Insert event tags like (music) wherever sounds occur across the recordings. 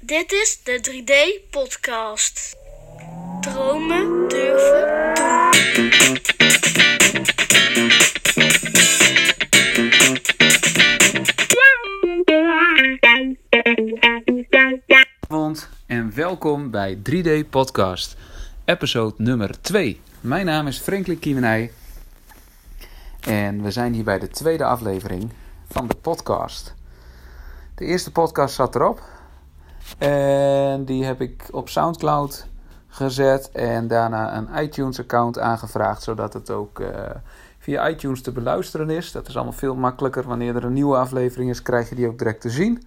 Dit is de 3D-podcast. Dromen durven doen. En welkom bij 3D Podcast, episode nummer 2. Mijn naam is Franklin Kiemenij en we zijn hier bij de tweede aflevering van de podcast. De eerste podcast zat erop en die heb ik op Soundcloud gezet en daarna een iTunes-account aangevraagd, zodat het ook eh, via iTunes te beluisteren is. Dat is allemaal veel makkelijker. Wanneer er een nieuwe aflevering is, krijg je die ook direct te zien.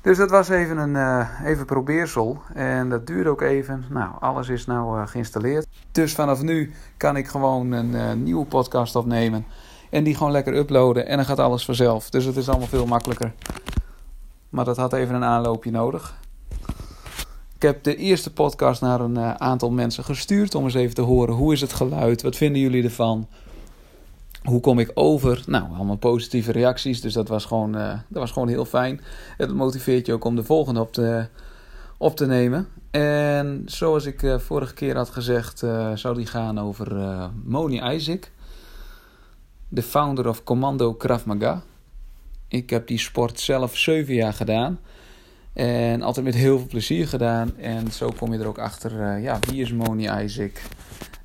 Dus dat was even een eh, even probeersel. En dat duurde ook even. Nou, alles is nou uh, geïnstalleerd. Dus vanaf nu kan ik gewoon een nieuwe podcast opnemen. En die gewoon lekker uploaden. En dan gaat alles vanzelf. Dus het is allemaal veel makkelijker. Maar dat had even een aanloopje nodig. Ik heb de eerste podcast naar een aantal mensen gestuurd. Om eens even te horen hoe is het geluid. Wat vinden jullie ervan? Hoe kom ik over? Nou, allemaal positieve reacties. Dus dat was gewoon, uh, dat was gewoon heel fijn. Het motiveert je ook om de volgende op te, op te nemen. En zoals ik uh, vorige keer had gezegd, zou die gaan over Moni Isaac. De founder of Commando Krav Maga. Ik heb die sport zelf zeven jaar gedaan. En altijd met heel veel plezier gedaan. En zo kom je er ook achter, ja, wie is Moni Isaac?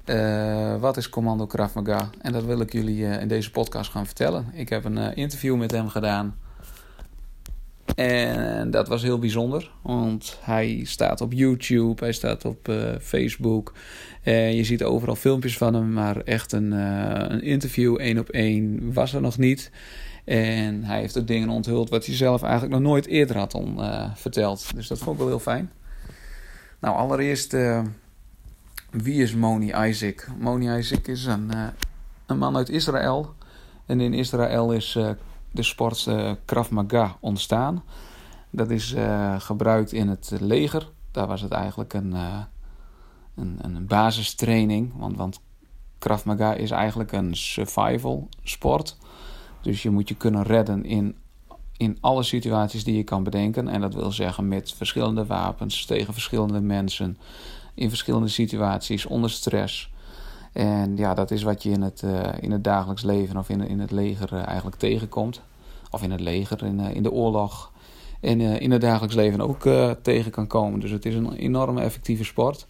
Uh, wat is Commando Krav Maga? En dat wil ik jullie uh, in deze podcast gaan vertellen. Ik heb een interview met hem gedaan. En dat was heel bijzonder. Want hij staat op YouTube, hij staat op Facebook. En je ziet overal filmpjes van hem. Maar echt een, een interview één op één was er nog niet. En hij heeft ook dingen onthuld wat hij zelf eigenlijk nog nooit eerder had on, verteld. Dus dat vond ik wel heel fijn. Nou, allereerst wie is Moni Isaac? Moni Isaac is een, uh, een man uit Israël. En in Israël is de sport Krav Maga ontstaan. Dat is gebruikt in het leger. Daar was het eigenlijk een, een, een basistraining. Want, want Krav Maga is eigenlijk een survival sport. Dus je moet je kunnen redden in, in alle situaties die je kan bedenken. En dat wil zeggen met verschillende wapens, tegen verschillende mensen in verschillende situaties, onder stress. En ja, dat is wat je in het, uh, in het dagelijks leven of in, in het leger uh, eigenlijk tegenkomt. Of in het leger, in, uh, in de oorlog. En in het dagelijks leven ook tegen kan komen. Dus het is een enorme effectieve sport.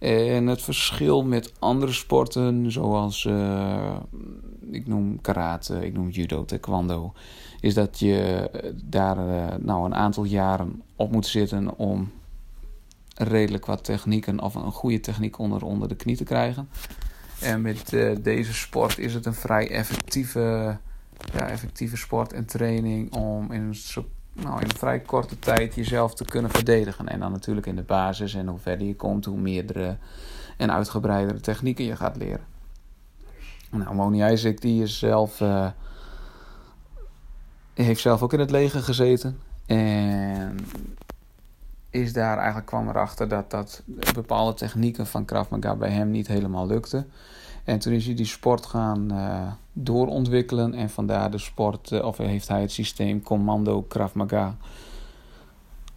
En het verschil met andere sporten, zoals ik noem karate, ik noem judo, taekwondo, is dat je daar nou een aantal jaren op moet zitten om redelijk wat technieken of een goede techniek onder, onder de knie te krijgen. En met uh, deze sport is het een vrij effectieve, ja, effectieve sport en training om in een, nou, in vrij korte tijd jezelf te kunnen verdedigen. En dan natuurlijk in de basis en hoe verder je komt, hoe meerdere en uitgebreidere technieken je gaat leren. Nou, Moni Isaac die is zelf, uh, heeft zelf ook in het leger gezeten. En is daar eigenlijk kwam erachter dat, dat bepaalde technieken van Krav Maga bij hem niet helemaal lukte. En toen is hij die sport gaan uh, doorontwikkelen en vandaar de sport, uh, of heeft hij het systeem Commando Krav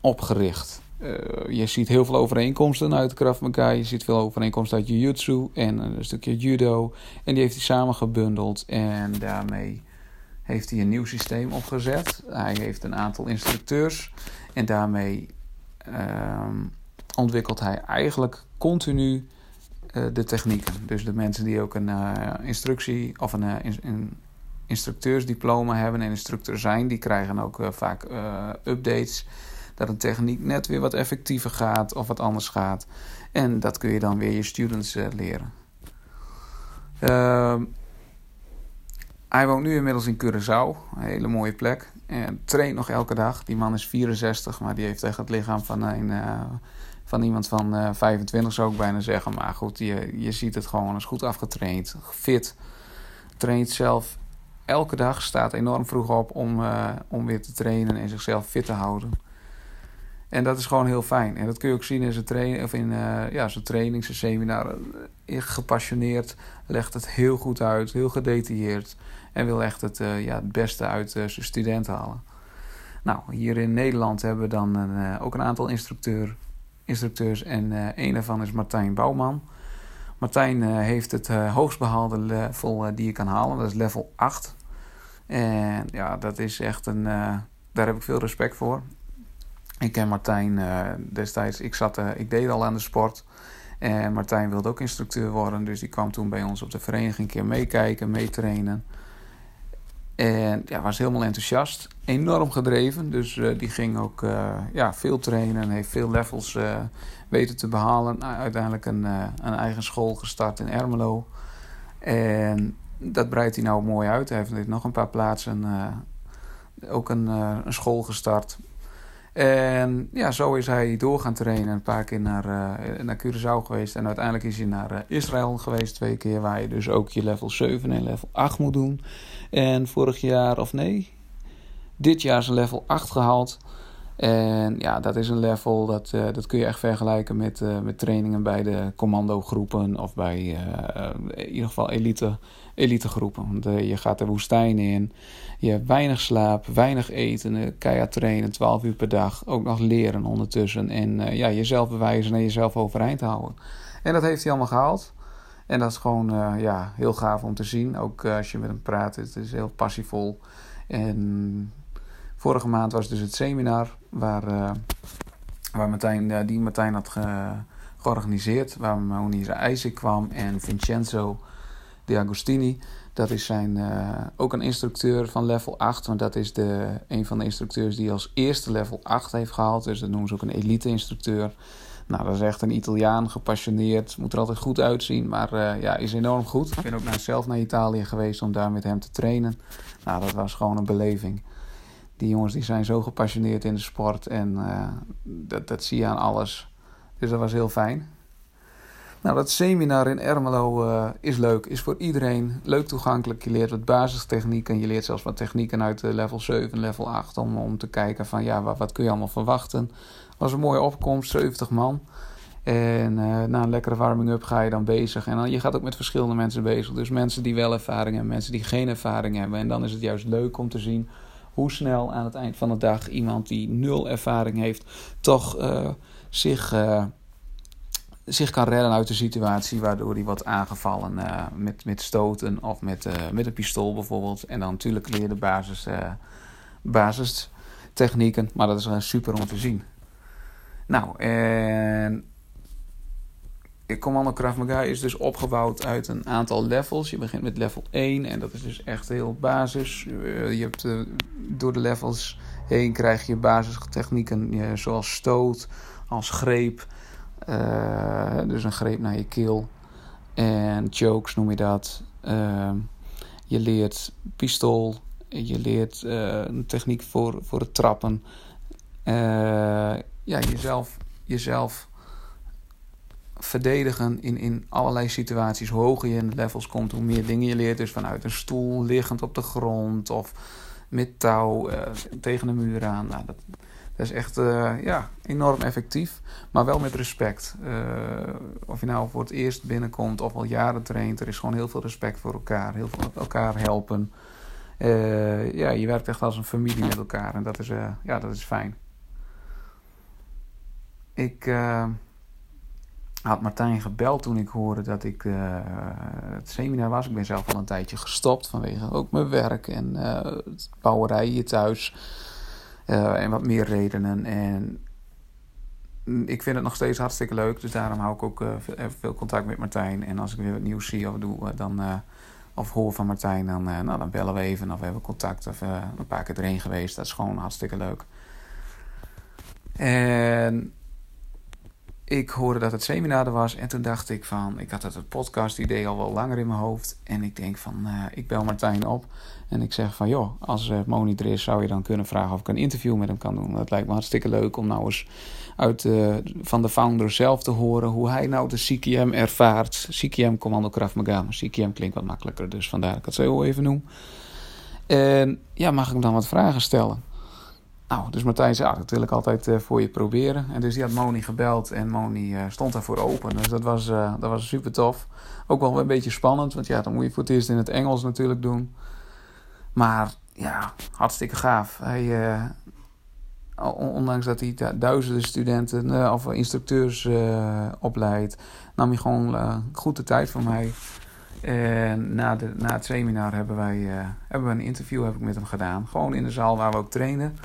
opgericht. Uh, je ziet heel veel overeenkomsten uit Krav. Je ziet veel overeenkomsten uit Jiu-Jitsu en een stukje judo. En die heeft hij samen gebundeld en daarmee heeft hij een nieuw systeem opgezet. Hij heeft een aantal instructeurs en daarmee uh, ontwikkelt hij eigenlijk continu de technieken. Dus de mensen die ook een uh, instructie of een, uh, een, instructeursdiploma hebben en instructeur zijn, die krijgen ook vaak updates. Dat een techniek net weer wat effectiever gaat of wat anders gaat. En dat kun je dan weer je students leren. Ehm, hij woont nu inmiddels in Curaçao, een hele mooie plek. En traint nog elke dag. Die man is 64, maar die heeft echt het lichaam van, een, van iemand van uh, 25, zou ik bijna zeggen. Maar goed, je, je ziet het gewoon, is goed afgetraind, fit. Traint zelf elke dag, staat enorm vroeg op om, uh, om weer te trainen en zichzelf fit te houden. En dat is gewoon heel fijn. En dat kun je ook zien in zijn, training, of in, uh, ja, zijn training, zijn seminar. Gepassioneerd, legt het heel goed uit, heel gedetailleerd. En wil echt het, ja, het beste uit zijn student halen. Nou, hier in Nederland hebben we dan ook een aantal instructeur, instructeurs. En een daarvan is Martijn Bouwman. Martijn heeft het hoogst behaalde level die je kan halen. Dat is level 8. En ja, dat is echt een... daar heb ik veel respect voor. Ik ken Martijn destijds... Ik, zat, ik deed al aan de sport... En Martijn wilde ook instructeur worden, dus die kwam toen bij ons op de vereniging een keer meekijken, meetrainen. En ja, was helemaal enthousiast, enorm gedreven. Dus uh, die ging ook uh, ja, veel trainen en heeft veel levels uh, weten te behalen. Nou, uiteindelijk een, een eigen school gestart in Ermelo. En dat breidt hij nou mooi uit. Hij heeft nog een paar plaatsen ook een, een school gestart. En ja, zo is hij door gaan trainen. Een paar keer naar, uh, naar Curaçao geweest. En uiteindelijk is hij naar uh, Israël geweest twee keer. Waar je dus ook je level 7 en level 8 moet doen. En vorig jaar, of nee, dit jaar zijn level 8 gehaald. En ja, dat is een level, dat, uh, dat kun je echt vergelijken met, met trainingen bij de commandogroepen. Of bij in ieder geval elite, elite groepen. Want je gaat de woestijn in. Je hebt weinig slaap, weinig eten, eh, keihard trainen, 12 uur per dag. Ook nog leren ondertussen. En ja, jezelf bewijzen en jezelf overeind houden. En dat heeft hij allemaal gehaald. En dat is gewoon ja, heel gaaf om te zien. Ook als je met hem praat, het is heel passievol. En vorige maand was dus het seminar waar, waar Martijn, die Martijn had ge, georganiseerd. Waar Monize Isaac kwam en Vincenzo De Agostini. Dat is zijn, uh, ook een instructeur van level 8. Want dat is de, een van de instructeurs die als eerste level 8 heeft gehaald. Dus dat noemen ze ook een elite instructeur. Nou, dat is echt een Italiaan, gepassioneerd. Moet er altijd goed uitzien, maar uh, ja, is enorm goed. Ik ben ook naar, zelf naar Italië geweest om daar met hem te trainen. Nou, dat was gewoon een beleving. Die jongens die zijn zo gepassioneerd in de sport en uh, dat, dat zie je aan alles. Dus dat was heel fijn. Nou, dat seminar in Ermelo uh, is leuk, is voor iedereen leuk toegankelijk. Je leert wat basistechnieken, je leert zelfs wat technieken uit level 7, level 8 om, om te kijken van ja, wat, wat kun je allemaal verwachten. Was een mooie opkomst, 70 man. En na een lekkere warming-up ga je dan bezig. En dan, je gaat ook met verschillende mensen bezig. Dus mensen die wel ervaring hebben, mensen die geen ervaring hebben. En dan is het juist leuk om te zien hoe snel aan het eind van de dag iemand die nul ervaring heeft, toch uh, zich zich kan redden uit de situatie waardoor hij wordt aangevallen uh, met, met stoten of met, met een pistool bijvoorbeeld. En dan natuurlijk leer de basis, basistechnieken, maar dat is super om te zien. Nou, en Commando Krav Maga is dus opgebouwd uit een aantal levels. Je begint met level 1 en dat is dus echt heel basis. je hebt, door de levels heen krijg je basistechnieken zoals stoot, als greep, dus een greep naar je keel. En chokes noem je dat. Uh, je leert pistool. Je leert een techniek voor, voor het trappen. ja, jezelf, jezelf verdedigen in, in allerlei situaties. Hoe hoger je in de levels komt, hoe meer dingen je leert. Dus vanuit een stoel, liggend op de grond of met touw tegen de muur aan. Nou, dat, dat is echt uh, ja, enorm effectief, maar wel met respect. Uh, of je nou voor het eerst binnenkomt of al jaren traint, er is gewoon heel veel respect voor elkaar, heel veel elkaar helpen. Ja, je werkt echt als een familie met elkaar en dat is, ja, dat is fijn. Ik had Martijn gebeld toen ik hoorde dat ik het seminar was. Ik ben zelf al een tijdje gestopt vanwege ook mijn werk en het bouwerij hier thuis. Uh, en wat meer redenen. En ik vind het nog steeds hartstikke leuk. Dus daarom hou ik ook uh, veel contact met Martijn. En als ik weer wat nieuws zie of doe, dan, uh, of hoor van Martijn, dan, nou, dan bellen we even. Of we hebben contact. Of een paar keer erheen geweest. Dat is gewoon hartstikke leuk. En ik hoorde dat het seminar er was. En toen dacht ik van, ik had het podcast idee al wel langer in mijn hoofd. En ik denk van, uh, ik bel Martijn op. En ik zeg van, joh, als uh, Moni er is, zou je dan kunnen vragen of ik een interview met hem kan doen. Dat lijkt me hartstikke leuk om nou eens uit, uh, van de founder zelf te horen hoe hij nou de CKM ervaart. CKM Commando Krav Maga. CKM klinkt wat makkelijker, dus vandaar dat ik het zo even noem. En ja, mag ik hem dan wat vragen stellen? Nou, dus Martijn zei, ja, dat wil ik altijd uh, voor je proberen. En dus die had Moni gebeld en Moni uh, stond daarvoor open. Dus dat was, uh, dat was super tof. Ook wel een beetje spannend, want ja, dan moet je voor het eerst in het Engels natuurlijk doen. Maar ja, hartstikke gaaf. Hij, ondanks dat hij duizenden studenten of instructeurs opleidt, nam hij gewoon goed de tijd voor mij. En na, de, na het seminar hebben wij hebben we een interview heb ik met hem gedaan. Gewoon in de zaal waar we ook trainen.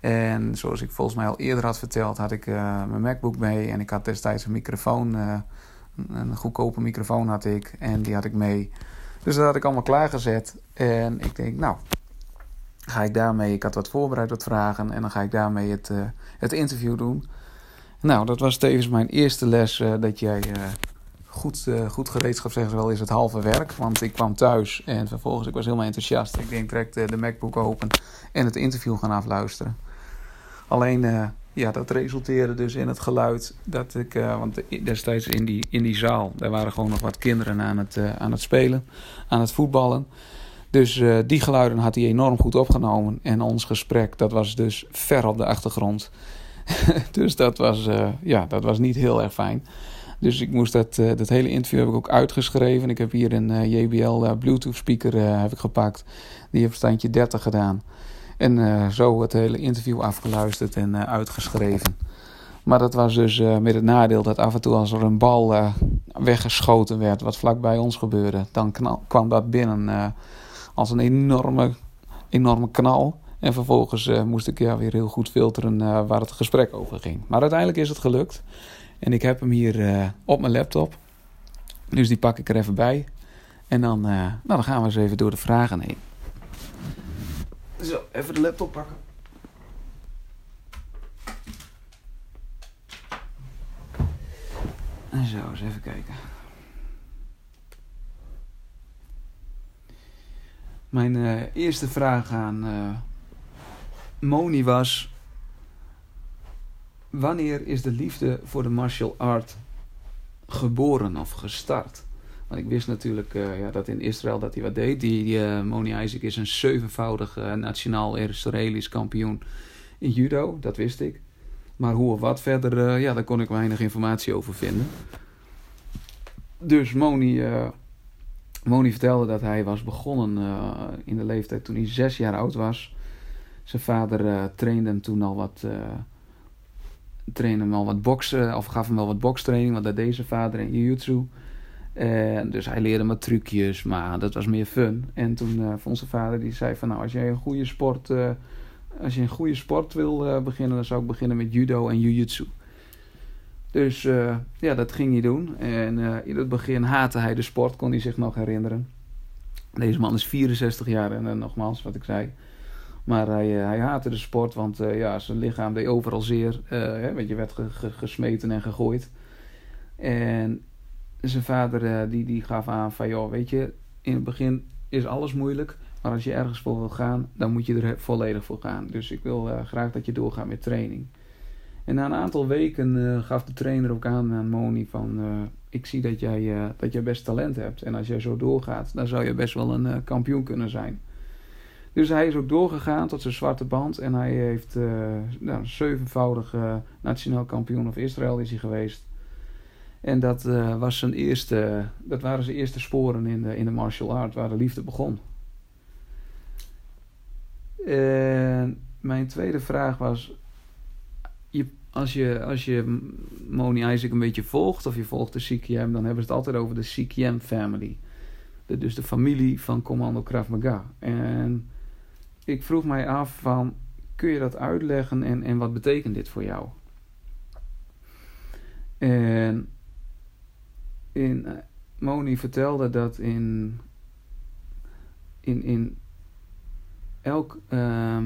En zoals ik volgens mij al eerder had verteld, had ik mijn MacBook mee. En ik had destijds een microfoon een goedkope microfoon had ik en die had ik mee. Dus dat had ik allemaal klaargezet. En ik denk, nou, ga ik daarmee, ik had wat voorbereid, wat vragen. En dan ga ik daarmee het, uh, het interview doen. Nou, dat was tevens mijn eerste les dat jij goed, goed gereedschap zeggen wel is het halve werk. Want ik kwam thuis en vervolgens, ik was helemaal enthousiast. Ik denk direct de MacBook open en het interview gaan afluisteren. Alleen ja, dat resulteerde dus in het geluid dat ik, uh, want destijds in die, in die zaal, daar waren gewoon nog wat kinderen aan het, uh, aan het spelen, aan het voetballen. Dus die geluiden had hij enorm goed opgenomen. En ons gesprek, dat was dus ver op de achtergrond. (laughs) dus dat was, ja, dat was niet heel erg fijn. Dus ik moest dat, dat hele interview heb ik ook uitgeschreven. Ik heb hier een JBL Bluetooth speaker heb ik gepakt. Die heeft standje 30 gedaan. En uh, zo het hele interview afgeluisterd en uh, uitgeschreven. Maar dat was dus uh, met het nadeel dat af en toe als er een bal weggeschoten werd, wat vlak bij ons gebeurde, dan kwam dat binnen als een enorme, enorme knal. En vervolgens moest ik ja, weer heel goed filteren waar het gesprek over ging. Maar uiteindelijk is het gelukt. En ik heb hem hier op mijn laptop. Dus die pak ik er even bij. En dan, nou, dan gaan we eens even door de vragen heen. Zo, even de laptop pakken. En zo, eens even kijken. Mijn uh, eerste vraag aan uh, Moni was: Wanneer is de liefde voor de martial art geboren of gestart? Want ik wist natuurlijk uh, ja, dat in Israël dat hij wat deed. Die, uh, Moni Isaac is een zevenvoudig uh, nationaal Israëlisch kampioen in judo. Dat wist ik. Maar hoe of wat verder, ja, daar kon ik weinig informatie over vinden. Dus Moni, Moni vertelde dat hij was begonnen in de leeftijd toen hij zes jaar oud was. Zijn vader trainde hem toen al wat trainde hem al wat boksen, of gaf hem al wat bokstraining, want dat deed zijn vader in jiu-jitsu. En dus hij leerde me trucjes, maar dat was meer fun. En toen uh, onze vader die zei van nou als jij een goede sport, uh, als je een goede sport wil beginnen, dan zou ik beginnen met judo en jujutsu. Dus ja, dat ging hij doen. En in het begin haatte hij de sport, kon hij zich nog herinneren. Deze man is 64 jaar en nogmaals wat ik zei. Maar hij, hij haatte de sport, want ja, zijn lichaam deed overal zeer. Hè, want je werd gesmeten en gegooid. En zijn vader uh, die, die gaf aan van, joh, weet je, in het begin is alles moeilijk. Maar als je ergens voor wil gaan, dan moet je er volledig voor gaan. Dus ik wil uh, graag dat je doorgaat met training. En na een aantal weken uh, gaf de trainer ook aan aan Moni van... ik zie dat jij, dat jij best talent hebt. En als jij zo doorgaat, dan zou je best wel een kampioen kunnen zijn. Dus hij is ook doorgegaan tot zijn zwarte band. En hij heeft nou, zevenvoudig nationaal kampioen of Israël is hij geweest. En dat, uh, was zijn eerste, dat waren zijn eerste sporen in de, in de martial art, waar de liefde begon. En mijn tweede vraag was: je, als, je, als je Moni Isaac een beetje volgt, of je volgt de CKM, dan hebben ze het altijd over de CKM family. Dus de familie van Commando Krav Maga. En ik vroeg mij af van, kun je dat uitleggen en, en wat betekent dit voor jou? En in, uh, Moni vertelde dat in, in, in, elk, uh,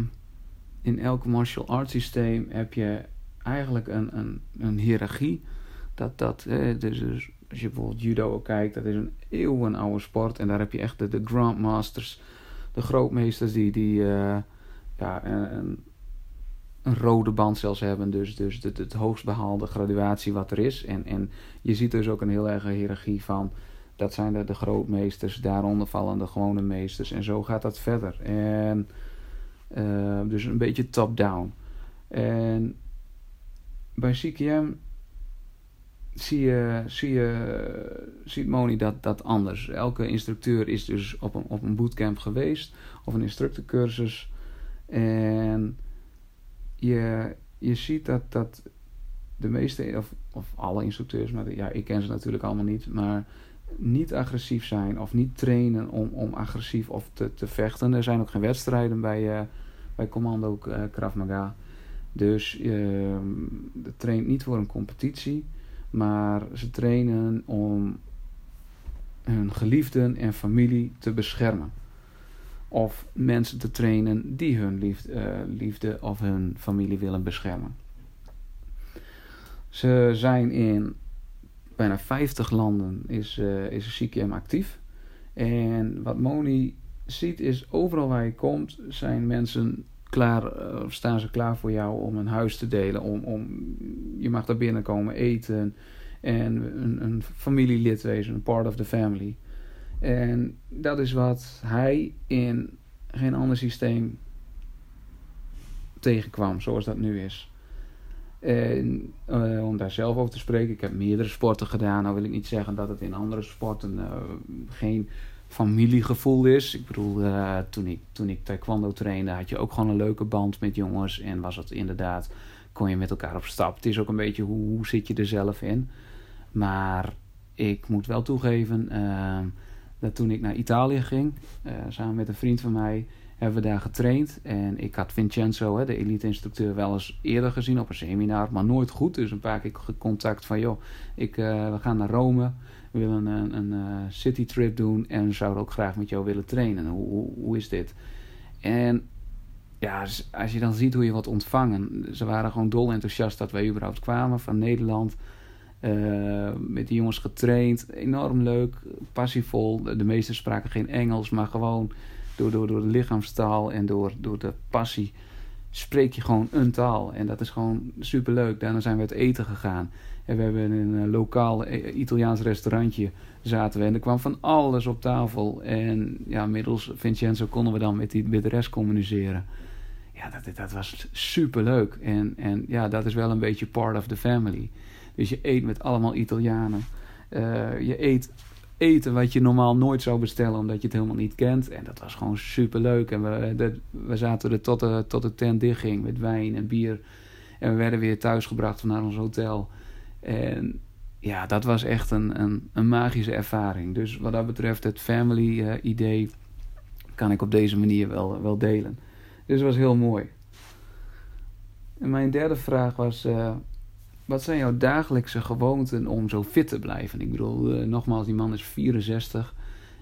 in elk martial arts systeem heb je eigenlijk een, een, een hiërarchie. Dat, dat, eh, dus, dus als je bijvoorbeeld judo kijkt, dat is een eeuwenoude sport. En daar heb je echt de, de grandmasters, de grootmeesters die, die uh, ja, een, een rode band zelfs hebben. Dus, dus het, het hoogst behaalde graduatie wat er is. En, en je ziet dus ook een heel erge hiërarchie van... dat zijn de, de grootmeesters, daaronder vallen de gewone meesters. En zo gaat dat verder. En uh, dus een beetje top-down. En bij CKM zie je, zie je, ziet Moni dat, dat anders. Elke instructeur is dus op een, op een bootcamp geweest of een instructorcursus. En je, je ziet dat, dat de meeste, of, of alle instructeurs, maar ja, ik ken ze natuurlijk allemaal niet, maar niet agressief zijn of niet trainen om, om agressief of te, te vechten. Er zijn ook geen wedstrijden bij, uh, bij Commando uh, Krav Maga. Dus je uh, traint niet voor een competitie, maar ze trainen om hun geliefden en familie te beschermen. Of mensen te trainen die hun liefde, uh, liefde of hun familie willen beschermen. Ze zijn in bijna 50 landen is, uh, is CQM actief. En wat Moni ziet is overal waar je komt zijn mensen klaar, uh, staan ze klaar voor jou om een huis te delen. Om, om, je mag daar binnenkomen, eten en een, een familielid wezen, een part of the family. En dat is wat hij in geen ander systeem tegenkwam zoals dat nu is. En uh, om daar zelf over te spreken, ik heb meerdere sporten gedaan. Nou wil ik niet zeggen dat het in andere sporten uh, geen familiegevoel is. Ik bedoel, uh, toen, ik, toen ik taekwondo trainde, had je ook gewoon een leuke band met jongens. En was het inderdaad, kon je met elkaar op stap. Het is ook een beetje hoe, hoe zit je er zelf in. Maar ik moet wel toegeven dat toen ik naar Italië ging, samen met een vriend van mij hebben we daar getraind. En ik had Vincenzo, hè, de elite-instructeur, wel eens eerder gezien op een seminar, maar nooit goed. Dus een paar keer contact van, joh, ik, uh, we gaan naar Rome. We willen een, een uh, citytrip doen en zouden ook graag met jou willen trainen. Hoe, hoe, hoe is dit? En ja, als je dan ziet hoe je wordt ontvangen. Ze waren gewoon dol enthousiast dat wij überhaupt kwamen van Nederland. Uh, met die jongens getraind. Enorm leuk, passievol. De meesten spraken geen Engels, maar gewoon door, door, door de lichaamstaal en door, door de passie spreek je gewoon een taal. En dat is gewoon superleuk. Daarna zijn we het eten gegaan. En we hebben in een lokaal eh, Italiaans restaurantje zaten we. En er kwam van alles op tafel. En ja, middels Vincenzo konden we dan met, die, rest communiceren. Ja, dat, dat was superleuk. En, en ja, dat is wel een beetje part of the family. Dus je eet met allemaal Italianen. Uh, je eet eten wat je normaal nooit zou bestellen omdat je het helemaal niet kent. En dat was gewoon super leuk. En we, we zaten er tot de, tot de tent dichtging met wijn en bier. En we werden weer thuisgebracht naar ons hotel. En ja, dat was echt een, een, een magische ervaring. Dus wat dat betreft, het family-idee uh, kan ik op deze manier wel, wel delen. Dus het was heel mooi. En mijn derde vraag was: uh, wat zijn jouw dagelijkse gewoonten om zo fit te blijven? Ik bedoel, uh, nogmaals, die man is 64.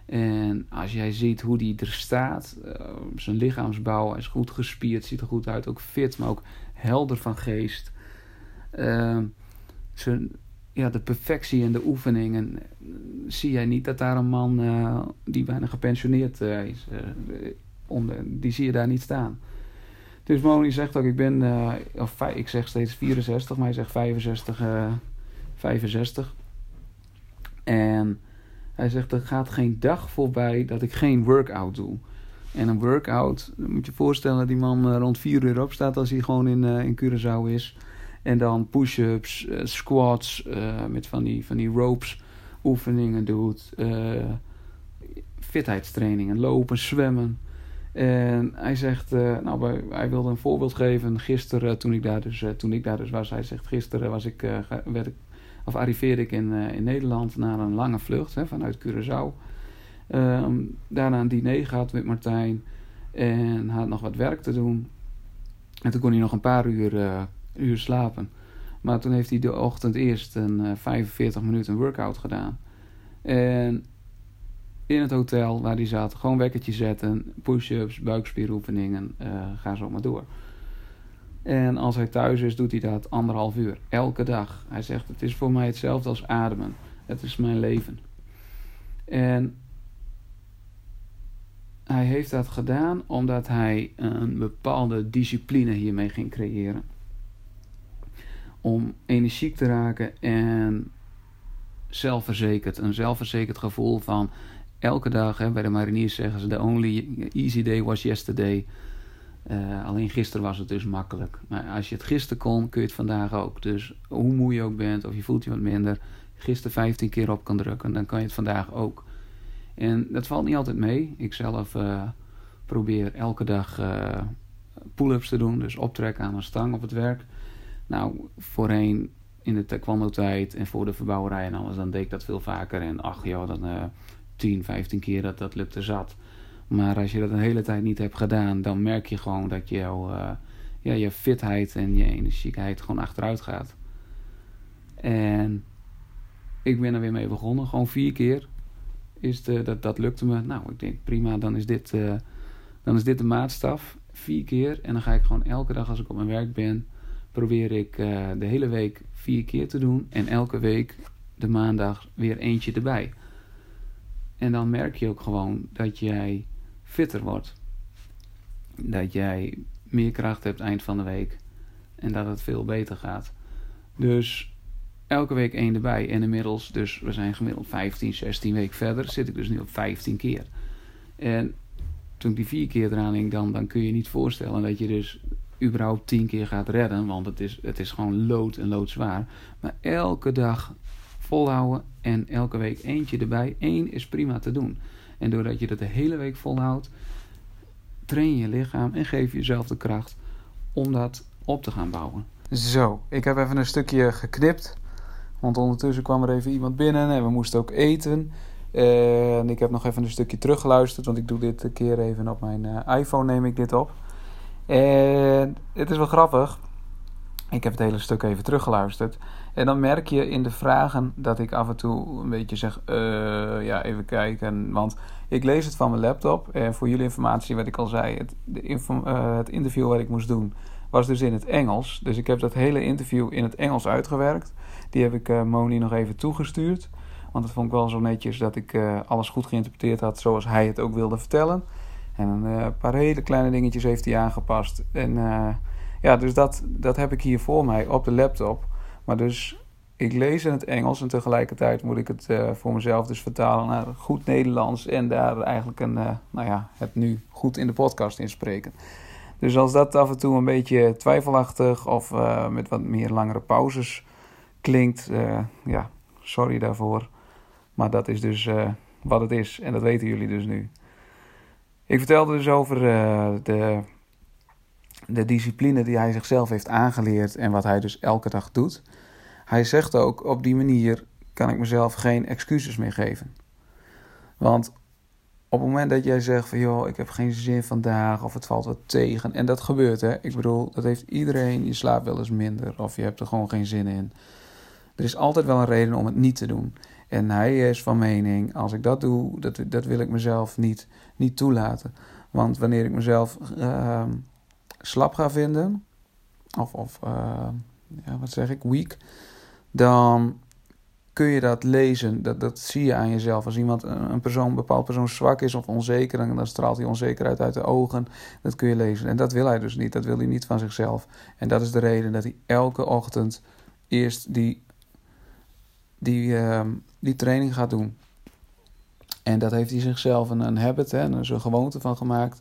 En als jij ziet hoe die er staat, uh, zijn lichaamsbouw, is goed gespierd, ziet er goed uit, ook fit, maar ook helder van geest. Uh, zijn, ja, de perfectie in de oefeningen. Zie jij niet dat daar een man die bijna gepensioneerd is, die zie je daar niet staan? Dus Moni zegt ook, ik ben, uh, of ik zeg steeds 64, maar hij zegt 65, uh, 65. En hij zegt, er gaat geen dag voorbij dat ik geen workout doe. En een workout, moet je voorstellen, die man uh, rond 4 uur opstaat als hij gewoon in, uh, in Curaçao is. En dan push-ups, squats, met van die, van die ropes oefeningen doet. fitheidstrainingen, lopen, zwemmen. En hij zegt, uh, nou, hij wilde een voorbeeld geven. Gisteren, toen ik daar dus, uh, toen ik daar dus was, hij zegt, gisteren was ik, uh, werd ik, of arriveerde ik in, in Nederland na een lange vlucht hè, vanuit Curaçao. Ehm, daarna een diner gehad met Martijn en had nog wat werk te doen. En toen kon hij nog een paar uur, uur slapen. Maar toen heeft hij de ochtend eerst een 45 minuten workout gedaan. En in het hotel waar hij zat. Gewoon wekkertje zetten, push-ups, buikspieroefeningen, uh, ga zo maar door. En als hij thuis is, doet hij dat anderhalf uur. Elke dag. Hij zegt, het is voor mij hetzelfde als ademen. Het is mijn leven. En hij heeft dat gedaan omdat hij een bepaalde discipline hiermee ging creëren. Om energiek te raken en zelfverzekerd. Een zelfverzekerd gevoel van elke dag, hè, bij de mariniers zeggen ze: The only easy day was yesterday. Uh, alleen gisteren was het dus makkelijk. Maar als je het gisteren kon, kun je het vandaag ook. Dus hoe moe je ook bent, of je voelt je wat minder, gisteren 15 keer op kan drukken, dan kan je het vandaag ook. En dat valt niet altijd mee. Ik zelf uh, probeer elke dag uh, pull-ups te doen. Dus optrekken aan een stang op het werk. Nou, voorheen in de taekwondo-tijd en voor de verbouwerij en alles, dan deed ik dat veel vaker. En ach joh, dan 10, 15 keer, dat, dat lukte zat. Maar als je dat een hele tijd niet hebt gedaan, dan merk je gewoon dat jouw, uh, ja, je fitheid en je energiekheid gewoon achteruit gaat. En ik ben er weer mee begonnen, gewoon vier keer. Is de, dat, dat lukte me. Nou, ik denk prima, dan is dit, uh, dan is dit de maatstaf. Vier keer. En dan ga ik gewoon elke dag als ik op mijn werk ben, probeer ik uh, de hele week vier keer te doen. En elke week de maandag weer eentje erbij. En dan merk je ook gewoon dat jij fitter wordt. Dat jij meer kracht hebt eind van de week. En dat het veel beter gaat. Dus elke week één erbij. En inmiddels, dus we zijn gemiddeld 15, 16 weken verder, zit ik dus nu op 15 keer. En toen ik die vier keer eraan hing, dan, dan kun je niet voorstellen dat je dus überhaupt 10 keer gaat redden. Want het is, het is gewoon lood en loodzwaar. Maar elke dag volhouden en elke week eentje erbij. Eén is prima te doen. En doordat je dat de hele week volhoudt, train je lichaam en geef jezelf de kracht om dat op te gaan bouwen. Zo, ik heb even een stukje geknipt. Want ondertussen kwam er even iemand binnen en we moesten ook eten. En ik heb nog even een stukje teruggeluisterd, want ik doe dit een keer even op mijn uh, iPhone neem ik dit op. En het is wel grappig. Ik heb het hele stuk even teruggeluisterd. En dan merk je in de vragen dat ik af en toe een beetje zeg: uh, ja, even kijken. Want ik lees het van mijn laptop. En voor jullie informatie, wat ik al zei, het, de uh, het interview wat ik moest doen was dus in het Engels. Dus ik heb dat hele interview in het Engels uitgewerkt. Die heb ik uh, Moni nog even toegestuurd. Want dat vond ik wel zo netjes dat ik alles goed geïnterpreteerd had zoals hij het ook wilde vertellen. En een paar hele kleine dingetjes heeft hij aangepast. En ja, dus dat, dat heb ik hier voor mij op de laptop. Maar dus ik lees in het Engels en tegelijkertijd moet ik het voor mezelf dus vertalen naar goed Nederlands. En daar eigenlijk een, nou ja, het nu goed in de podcast inspreken. Dus als dat af en toe een beetje twijfelachtig of uh, met wat meer langere pauzes klinkt, ja, sorry daarvoor. Maar dat is dus wat het is en dat weten jullie dus nu. Ik vertelde dus over de, de discipline die hij zichzelf heeft aangeleerd en wat hij dus elke dag doet. Hij zegt ook, op die manier kan ik mezelf geen excuses meer geven. Want op het moment dat jij zegt van joh, ik heb geen zin vandaag of het valt wat tegen. En dat gebeurt hè. Ik bedoel, dat heeft iedereen. Je slaapt wel eens minder of je hebt er gewoon geen zin in. Er is altijd wel een reden om het niet te doen. En hij is van mening, als ik dat doe, dat, dat wil ik mezelf niet, niet toelaten. Want wanneer ik mezelf uh, slap ga vinden, of, of uh, ja, wat zeg ik, weak, dan kun je dat lezen. Dat, dat zie je aan jezelf. Als iemand, een, persoon, bepaald persoon zwak is of onzeker, dan, dan straalt hij onzekerheid uit de ogen. Dat kun je lezen. En dat wil hij dus niet. Dat wil hij niet van zichzelf. En dat is de reden dat hij elke ochtend eerst die, die, uh, die training gaat doen. En dat heeft hij zichzelf een, een habit, hè, een, een gewoonte van gemaakt.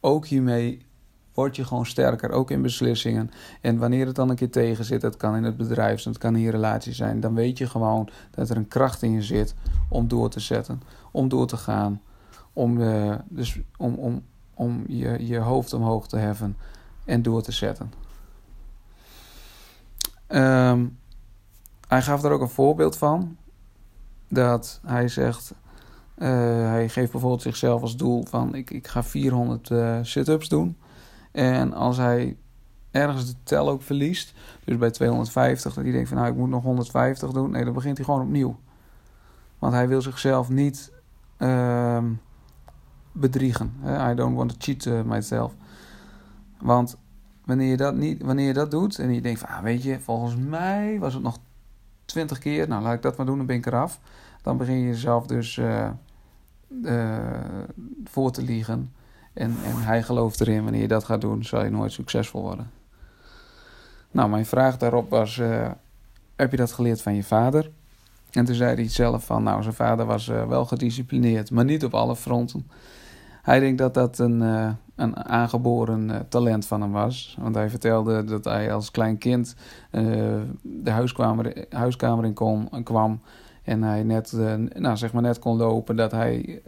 Ook hiermee word je gewoon sterker, ook in beslissingen. En wanneer het dan een keer tegen zit, dat kan in het bedrijf, het kan in je relatie zijn, dan weet je gewoon dat er een kracht in je zit om door te zetten, om door te gaan, om, uh, dus om, om, om je, je hoofd omhoog te heffen en door te zetten. Um, hij gaf daar ook een voorbeeld van. Dat hij zegt, uh, hij geeft bijvoorbeeld zichzelf als doel van ik, ik ga 400 uh, sit-ups doen. En als hij ergens de tel ook verliest, dus bij 250, dat hij denkt van nou ik moet nog 150 doen, nee, dan begint hij gewoon opnieuw. Want hij wil zichzelf niet uh, bedriegen. I don't want to cheat uh, myself. Want wanneer je, dat niet, wanneer je dat doet en je denkt van ah, weet je, volgens mij was het nog 20 keer, nou laat ik dat maar doen, dan ben ik eraf. Dan begin je jezelf dus uh, voor te liegen. En, en hij gelooft erin, wanneer je dat gaat doen, zal je nooit succesvol worden. Nou, mijn vraag daarop was: uh, heb je dat geleerd van je vader? En toen zei hij zelf van, nou, zijn vader was uh, wel gedisciplineerd, maar niet op alle fronten. Hij denkt dat dat een, uh, een aangeboren talent van hem was. Want hij vertelde dat hij als klein kind de huiskamer, huiskamer in kon, kwam en hij net, nou, zeg maar net kon lopen, dat hij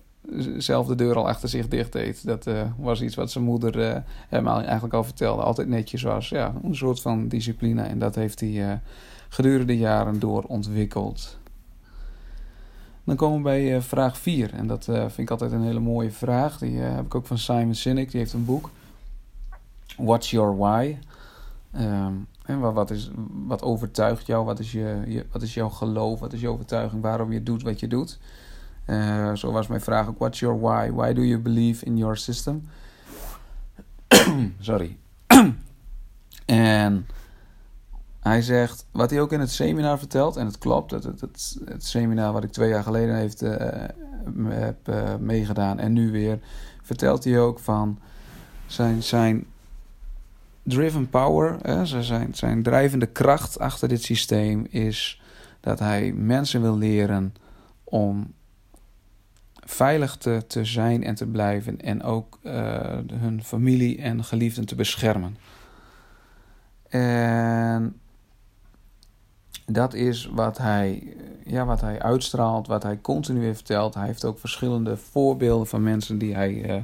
zelf de deur al achter zich dicht deed. Dat was iets wat zijn moeder hem eigenlijk al vertelde. Altijd netjes was. Ja, een soort van discipline. En dat heeft hij gedurende de jaren door ontwikkeld. Dan komen we bij vraag 4. En dat vind ik altijd een hele mooie vraag. Die heb ik ook van Simon Sinek. Die heeft een boek. What's Your Why? Um, wat, is, wat overtuigt jou? Wat is, je, je, wat is jouw geloof? Wat is je overtuiging? Waarom je doet wat je doet? Uh, zo was mijn vraag ook. What's your why? Why do you believe in your system? (clears throat) Sorry. (clears throat) en hij zegt, wat hij ook in het seminar vertelt, en het klopt, het, het, het, seminar wat ik twee jaar geleden heeft, uh, heb uh, meegedaan en nu weer, vertelt hij ook van zijn, zijn driven power, hè, zijn, zijn drijvende kracht achter dit systeem is dat hij mensen wil leren om veilig te, zijn en te blijven en ook uh, hun familie en geliefden te beschermen. En dat is wat hij, ja, wat hij uitstraalt, wat hij continu heeft verteld. Hij heeft ook verschillende voorbeelden van mensen die hij uh,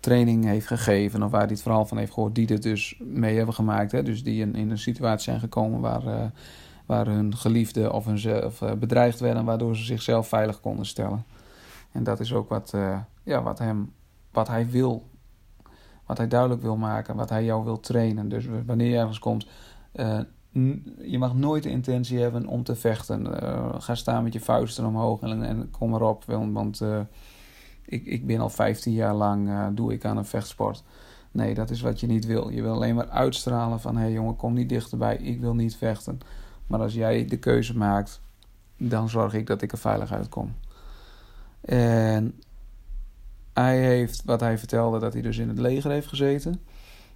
training heeft gegeven of waar hij het verhaal van heeft gehoord, die dit dus mee hebben gemaakt. Hè? Dus die in, in een situatie zijn gekomen waar, uh, waar hun geliefde of, hun, bedreigd werden, waardoor ze zichzelf veilig konden stellen. En dat is ook wat, uh, ja, wat, hem, wat hij wil, wat hij duidelijk wil maken, wat hij jou wil trainen. Dus wanneer je ergens komt, je mag nooit de intentie hebben om te vechten. ga staan met je vuisten omhoog en, en kom erop, want ik, ik ben al 15 jaar lang doe ik aan een vechtsport. Nee, dat is wat je niet wil. Je wil alleen maar uitstralen van... hé hey jongen, kom niet dichterbij, ik wil niet vechten. Maar als jij de keuze maakt... dan zorg ik dat ik er veilig uitkom. En hij heeft, wat hij vertelde... dat hij dus in het leger heeft gezeten.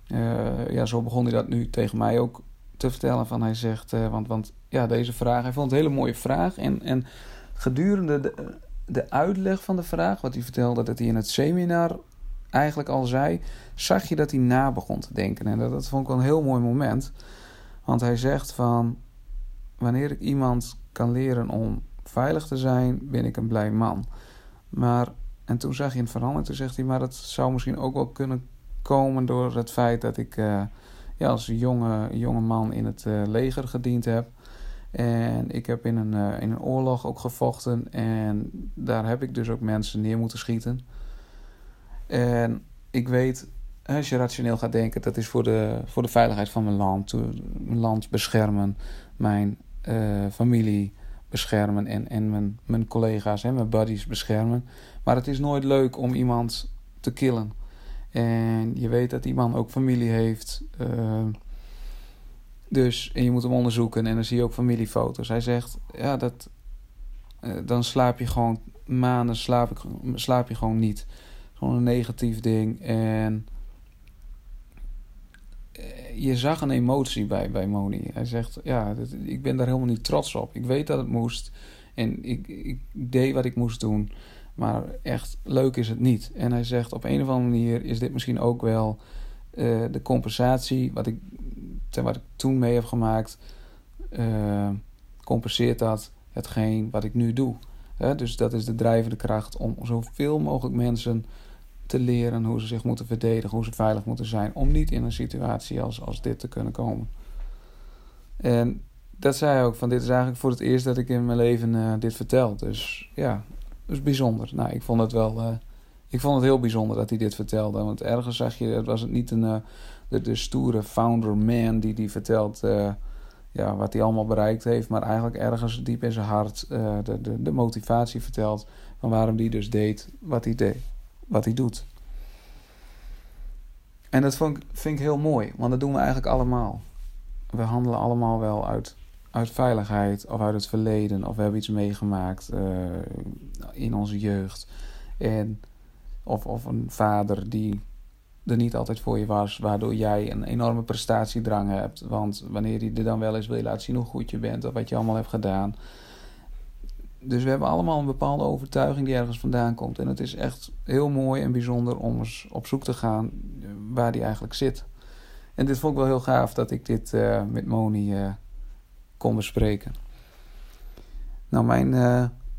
Uh, ja, zo begon hij dat nu tegen mij ook te vertellen. Van hij zegt, uh, want, want ja, deze vraag... hij vond het een hele mooie vraag. En, en gedurende... De, de uitleg van de vraag, wat hij vertelde dat hij in het seminar eigenlijk al zei, zag je dat hij na begon te denken. En dat, dat vond ik wel een heel mooi moment. Want hij zegt van, wanneer ik iemand kan leren om veilig te zijn, ben ik een blij man. Maar, en toen zag je het veranderen, toen zegt hij, maar dat zou misschien ook wel kunnen komen door het feit dat ik uh, ja, als jonge, jonge man in het uh, leger gediend heb. En ik heb in een, uh, in een oorlog ook gevochten. En daar heb ik dus ook mensen neer moeten schieten. En ik weet, als je rationeel gaat denken, dat is voor de, voor de veiligheid van mijn land. Mijn land beschermen, mijn familie beschermen en, en mijn, mijn collega's, hè, mijn buddies beschermen. Maar het is nooit leuk om iemand te killen. En je weet dat die man ook familie heeft. Uh, dus, en je moet hem onderzoeken en dan zie je ook familiefoto's. Hij zegt, ja, dat, uh, dan slaap je gewoon maanden, slaap, ik, slaap je gewoon niet. Gewoon een negatief ding. En je zag een emotie bij, bij Moni. Hij zegt, ja, dat, ik ben daar helemaal niet trots op. Ik weet dat het moest. En ik, ik deed wat ik moest doen. Maar echt leuk is het niet. En hij zegt, op een of andere manier is dit misschien ook wel... Uh, de compensatie wat ik wat ik toen mee heb gemaakt, uh, compenseert dat hetgeen wat ik nu doe. dus dat is de drijvende kracht om zoveel mogelijk mensen te leren hoe ze zich moeten verdedigen, hoe ze veilig moeten zijn, om niet in een situatie als, als dit te kunnen komen. En dat zei hij ook, van dit is eigenlijk voor het eerst dat ik in mijn leven uh, dit vertel. Dus ja, is bijzonder. Nou, ik vond het wel, uh, ik vond het heel bijzonder dat hij dit vertelde. Want ergens zag je, het was het niet een, uh, de, stoere founder man die, die vertelt ja, wat hij allemaal bereikt heeft. Maar eigenlijk ergens diep in zijn hart de, de, de motivatie vertelt van waarom hij dus deed wat hij deed, wat hij doet. En dat vond, vind ik heel mooi, want dat doen we eigenlijk allemaal. We handelen allemaal wel uit, uit veiligheid of uit het verleden. Of we hebben iets meegemaakt uh, in onze jeugd. En, of, of een vader die er niet altijd voor je was, waardoor jij een enorme prestatiedrang hebt. Want wanneer je er dan wel eens wil laten zien hoe goed je bent of wat je allemaal hebt gedaan. Dus we hebben allemaal een bepaalde overtuiging die ergens vandaan komt. En het is echt heel mooi en bijzonder om eens op zoek te gaan waar die eigenlijk zit. En dit vond ik wel heel gaaf dat ik dit uh, met Moni uh, kon bespreken. Nou, mijn,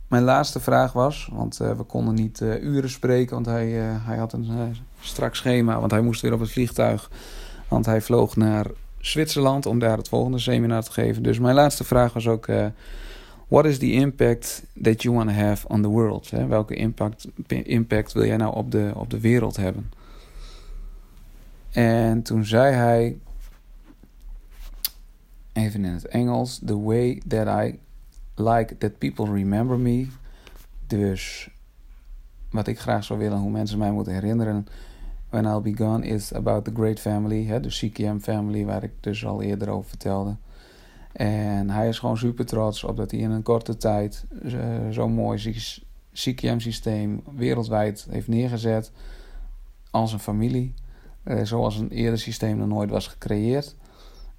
mijn laatste vraag was, want we konden niet uren spreken, want hij, hij had een strak schema, want hij moest weer op het vliegtuig. Want hij vloog naar Zwitserland om daar het volgende seminar te geven. Dus mijn laatste vraag was ook: What is the impact that you want to have on the world? Welke impact, impact wil jij nou op de, op de wereld hebben? En toen zei hij, even in het Engels: The way that I like that people remember me. Dus wat ik graag zou willen, hoe mensen mij moeten herinneren When I'll Be Gone is about the Great Family, hè, de CKM Family, waar ik dus al eerder over vertelde. En hij is gewoon super trots op dat hij in een korte tijd uh, zo'n mooi CKM-systeem wereldwijd heeft neergezet als een familie. Uh, zoals een eerder systeem nog nooit was gecreëerd.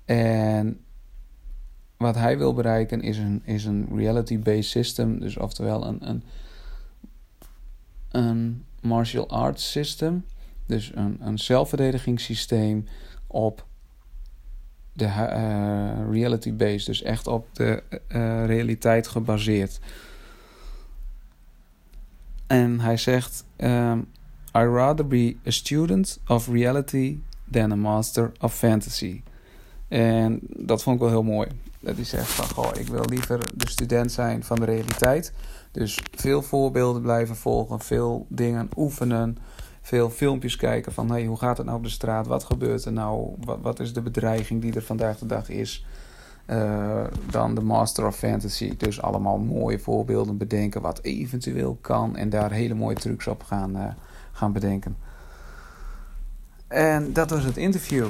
En wat hij wil bereiken is een, is een reality-based system. Dus oftewel een, een, een martial arts system. Dus een, een zelfverdedigingssysteem op de uh, reality based, dus echt op de uh, realiteit gebaseerd. En hij zegt: um, I rather be a student of reality than a master of fantasy. En dat vond ik wel heel mooi. Dat hij zegt van, goh, ik wil liever de student zijn van de realiteit. Dus veel voorbeelden blijven volgen, veel dingen oefenen veel filmpjes kijken van hey, hoe gaat het nou op de straat? Wat gebeurt er nou? Wat, wat is de bedreiging die er vandaag de dag is? Uh, dan de Master of Fantasy. Dus allemaal mooie voorbeelden bedenken wat eventueel kan. En daar hele mooie trucs op gaan, uh, gaan bedenken. En dat was het interview.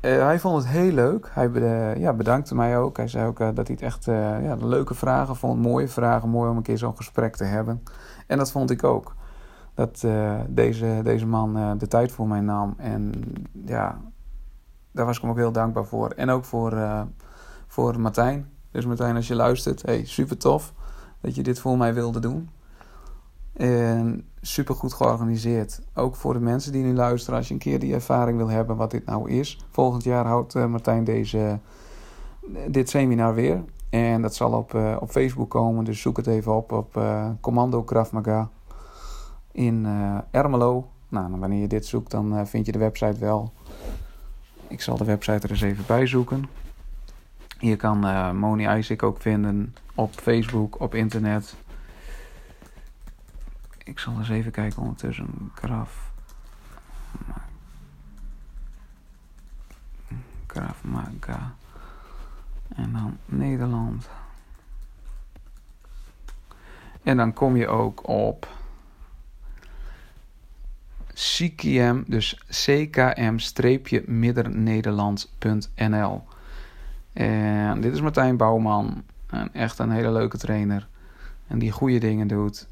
Uh, hij vond het heel leuk. Hij ja, bedankte mij ook. Hij zei ook dat hij het echt ja, leuke vragen vond. Mooie vragen. Mooi om een keer zo'n gesprek te hebben. En dat vond ik ook dat uh, deze, deze man uh, de tijd voor mij nam. En ja, daar was ik hem ook heel dankbaar voor. En ook voor, uh, voor Martijn. Dus Martijn, als je luistert, hey, super tof dat je dit voor mij wilde doen. En super goed georganiseerd. Ook voor de mensen die nu luisteren, als je een keer die ervaring wil hebben wat dit nou is. Volgend jaar houdt Martijn deze, dit seminar weer. En dat zal op, op Facebook komen, dus zoek het even op op Commando Krav Maga in uh, Ermelo. Nou, wanneer je dit zoekt, dan uh, vind je de website wel. Ik zal de website er eens even bij zoeken. Je kan uh, Moni Isaac ook vinden op Facebook, op internet. Ik zal eens even kijken ondertussen. Graf. Graf Maga. En dan Nederland. En dan kom je ook op CKM, dus ckm-middernederland.nl. En dit is Martijn Bouwman, een, echt een hele leuke trainer. En die goede dingen doet.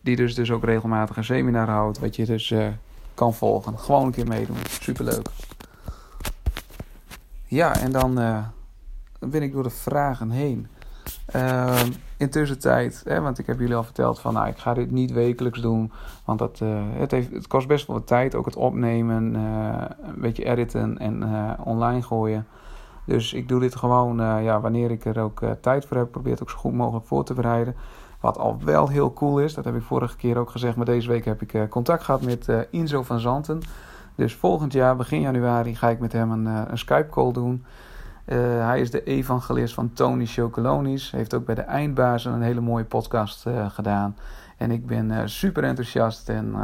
Die dus, dus ook regelmatig een seminar houdt, wat je dus uh, kan volgen. Gewoon een keer meedoen, superleuk. Ja, en dan, uh, ben ik door de vragen heen. Uh, intussen tijd, want ik heb jullie al verteld van nou, ik ga dit niet wekelijks doen. Want dat, uh, het, heeft, het kost best wel wat tijd. Ook het opnemen, uh, een beetje editen en uh, online gooien. Dus ik doe dit gewoon ja, wanneer ik er ook tijd voor heb. Probeer het ook zo goed mogelijk voor te bereiden. Wat al wel heel cool is, dat heb ik vorige keer ook gezegd. Maar deze week heb ik contact gehad met Inzo van Zanten. Dus volgend jaar, begin januari, ga ik met hem een, een Skype call doen. Uh, hij is de evangelist van Tony Chocolonis. Heeft ook bij de Eindbazen een hele mooie podcast uh, gedaan. En ik ben uh, super enthousiast en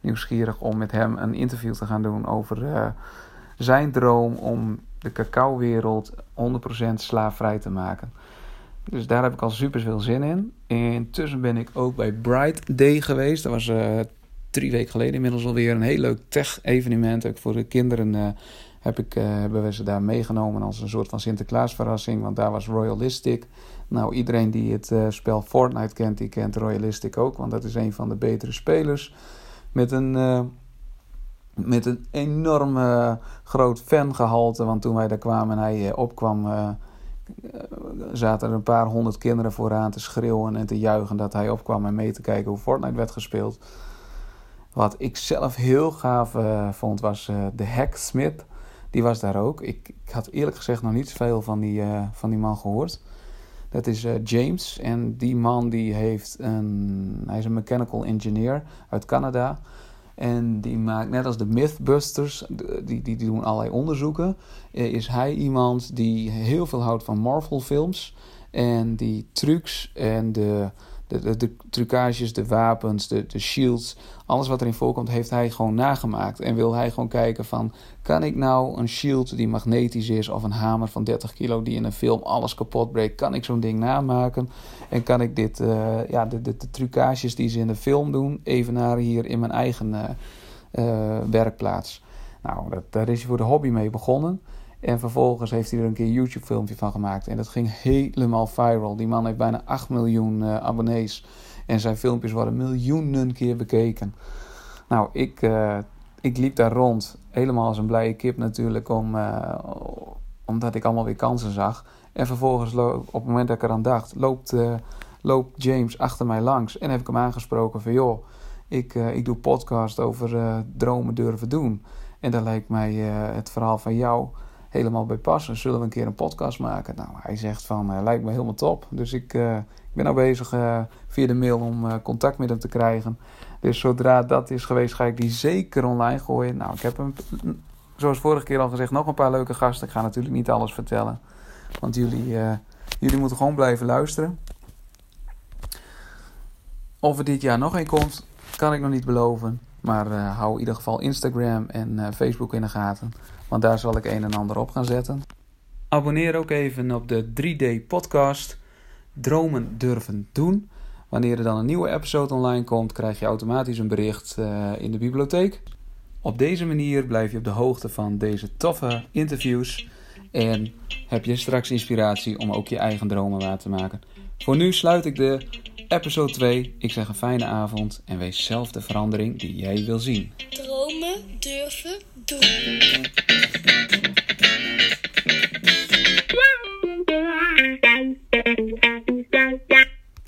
nieuwsgierig om met hem een interview te gaan doen over zijn droom om de cacaowereld 100% slaafvrij te maken. Dus daar heb ik al super veel zin in. Intussen ben ik ook bij Bright Day geweest. Dat was drie weken geleden inmiddels alweer een heel leuk tech-evenement. Ook voor de kinderen heb ik, uh, hebben we ze daar meegenomen als een soort van Sinterklaasverrassing. Want daar was Royalistic. Nou, iedereen die het uh, spel Fortnite kent, die kent Royalistic ook. Want dat is een van de betere spelers. Met een, uh, met een enorm groot fangehalte. Want toen wij daar kwamen en hij opkwam, zaten er een paar honderd kinderen vooraan te schreeuwen en te juichen dat hij opkwam en mee te kijken hoe Fortnite werd gespeeld. Wat ik zelf heel gaaf vond was de Hacksmith. Die was daar ook. Ik, ik had eerlijk gezegd nog niet zoveel van die, uh, van die man gehoord. Dat is uh, James. En die man die heeft een, hij is een mechanical engineer uit Canada. En die maakt, net als de Mythbusters, die, die, die doen allerlei onderzoeken. Is hij iemand die heel veel houdt van Marvel films. En die trucs en de, de, de, trucages, de wapens, de, de shields, alles wat erin voorkomt, heeft hij gewoon nagemaakt. En wil hij gewoon kijken van, kan ik nou een shield die magnetisch is of een hamer van 30 kilo die in een film alles kapot breekt, kan ik zo'n ding namaken? En kan ik dit, uh, ja, de, de, de, trucages die ze in de film doen, evenaren hier in mijn eigen uh, uh, werkplaats? Nou, dat, daar is hij voor de hobby mee begonnen. En vervolgens heeft hij er een keer een YouTube-filmpje van gemaakt. En dat ging helemaal viral. Die man heeft bijna 8 miljoen uh, abonnees. En zijn filmpjes worden miljoenen keer bekeken. Nou, ik, uh, ik liep daar rond. Helemaal als een blije kip natuurlijk. Om, uh, omdat ik allemaal weer kansen zag. En vervolgens, op het moment dat ik eraan dacht, loopt, loopt James achter mij langs. En heb ik hem aangesproken van... joh, ik, ik doe podcast over dromen durven doen. En dat lijkt mij het verhaal van jou helemaal bij passen. Zullen we een keer een podcast maken? Nou, hij zegt van, uh, lijkt me helemaal top. Dus ik, uh, ik ben nou bezig uh, via de mail om contact met hem te krijgen. Dus zodra dat is geweest, ga ik die zeker online gooien. Nou, ik heb hem, zoals vorige keer al gezegd, nog een paar leuke gasten. Ik ga natuurlijk niet alles vertellen. Want jullie, jullie moeten gewoon blijven luisteren. Of er dit jaar nog een komt, kan ik nog niet beloven. Maar hou in ieder geval Instagram en Facebook in de gaten. Want daar zal ik een en ander op gaan zetten. Abonneer ook even op de 3D podcast Dromen durven doen. Wanneer er dan een nieuwe episode online komt, krijg je automatisch een bericht uh, in de bibliotheek. Op deze manier blijf je op de hoogte van deze toffe interviews. En heb je straks inspiratie om ook je eigen dromen waar te maken. Voor nu sluit ik de episode 2. Ik zeg een fijne avond en wees zelf de verandering die jij wil zien. Dromen durven doen.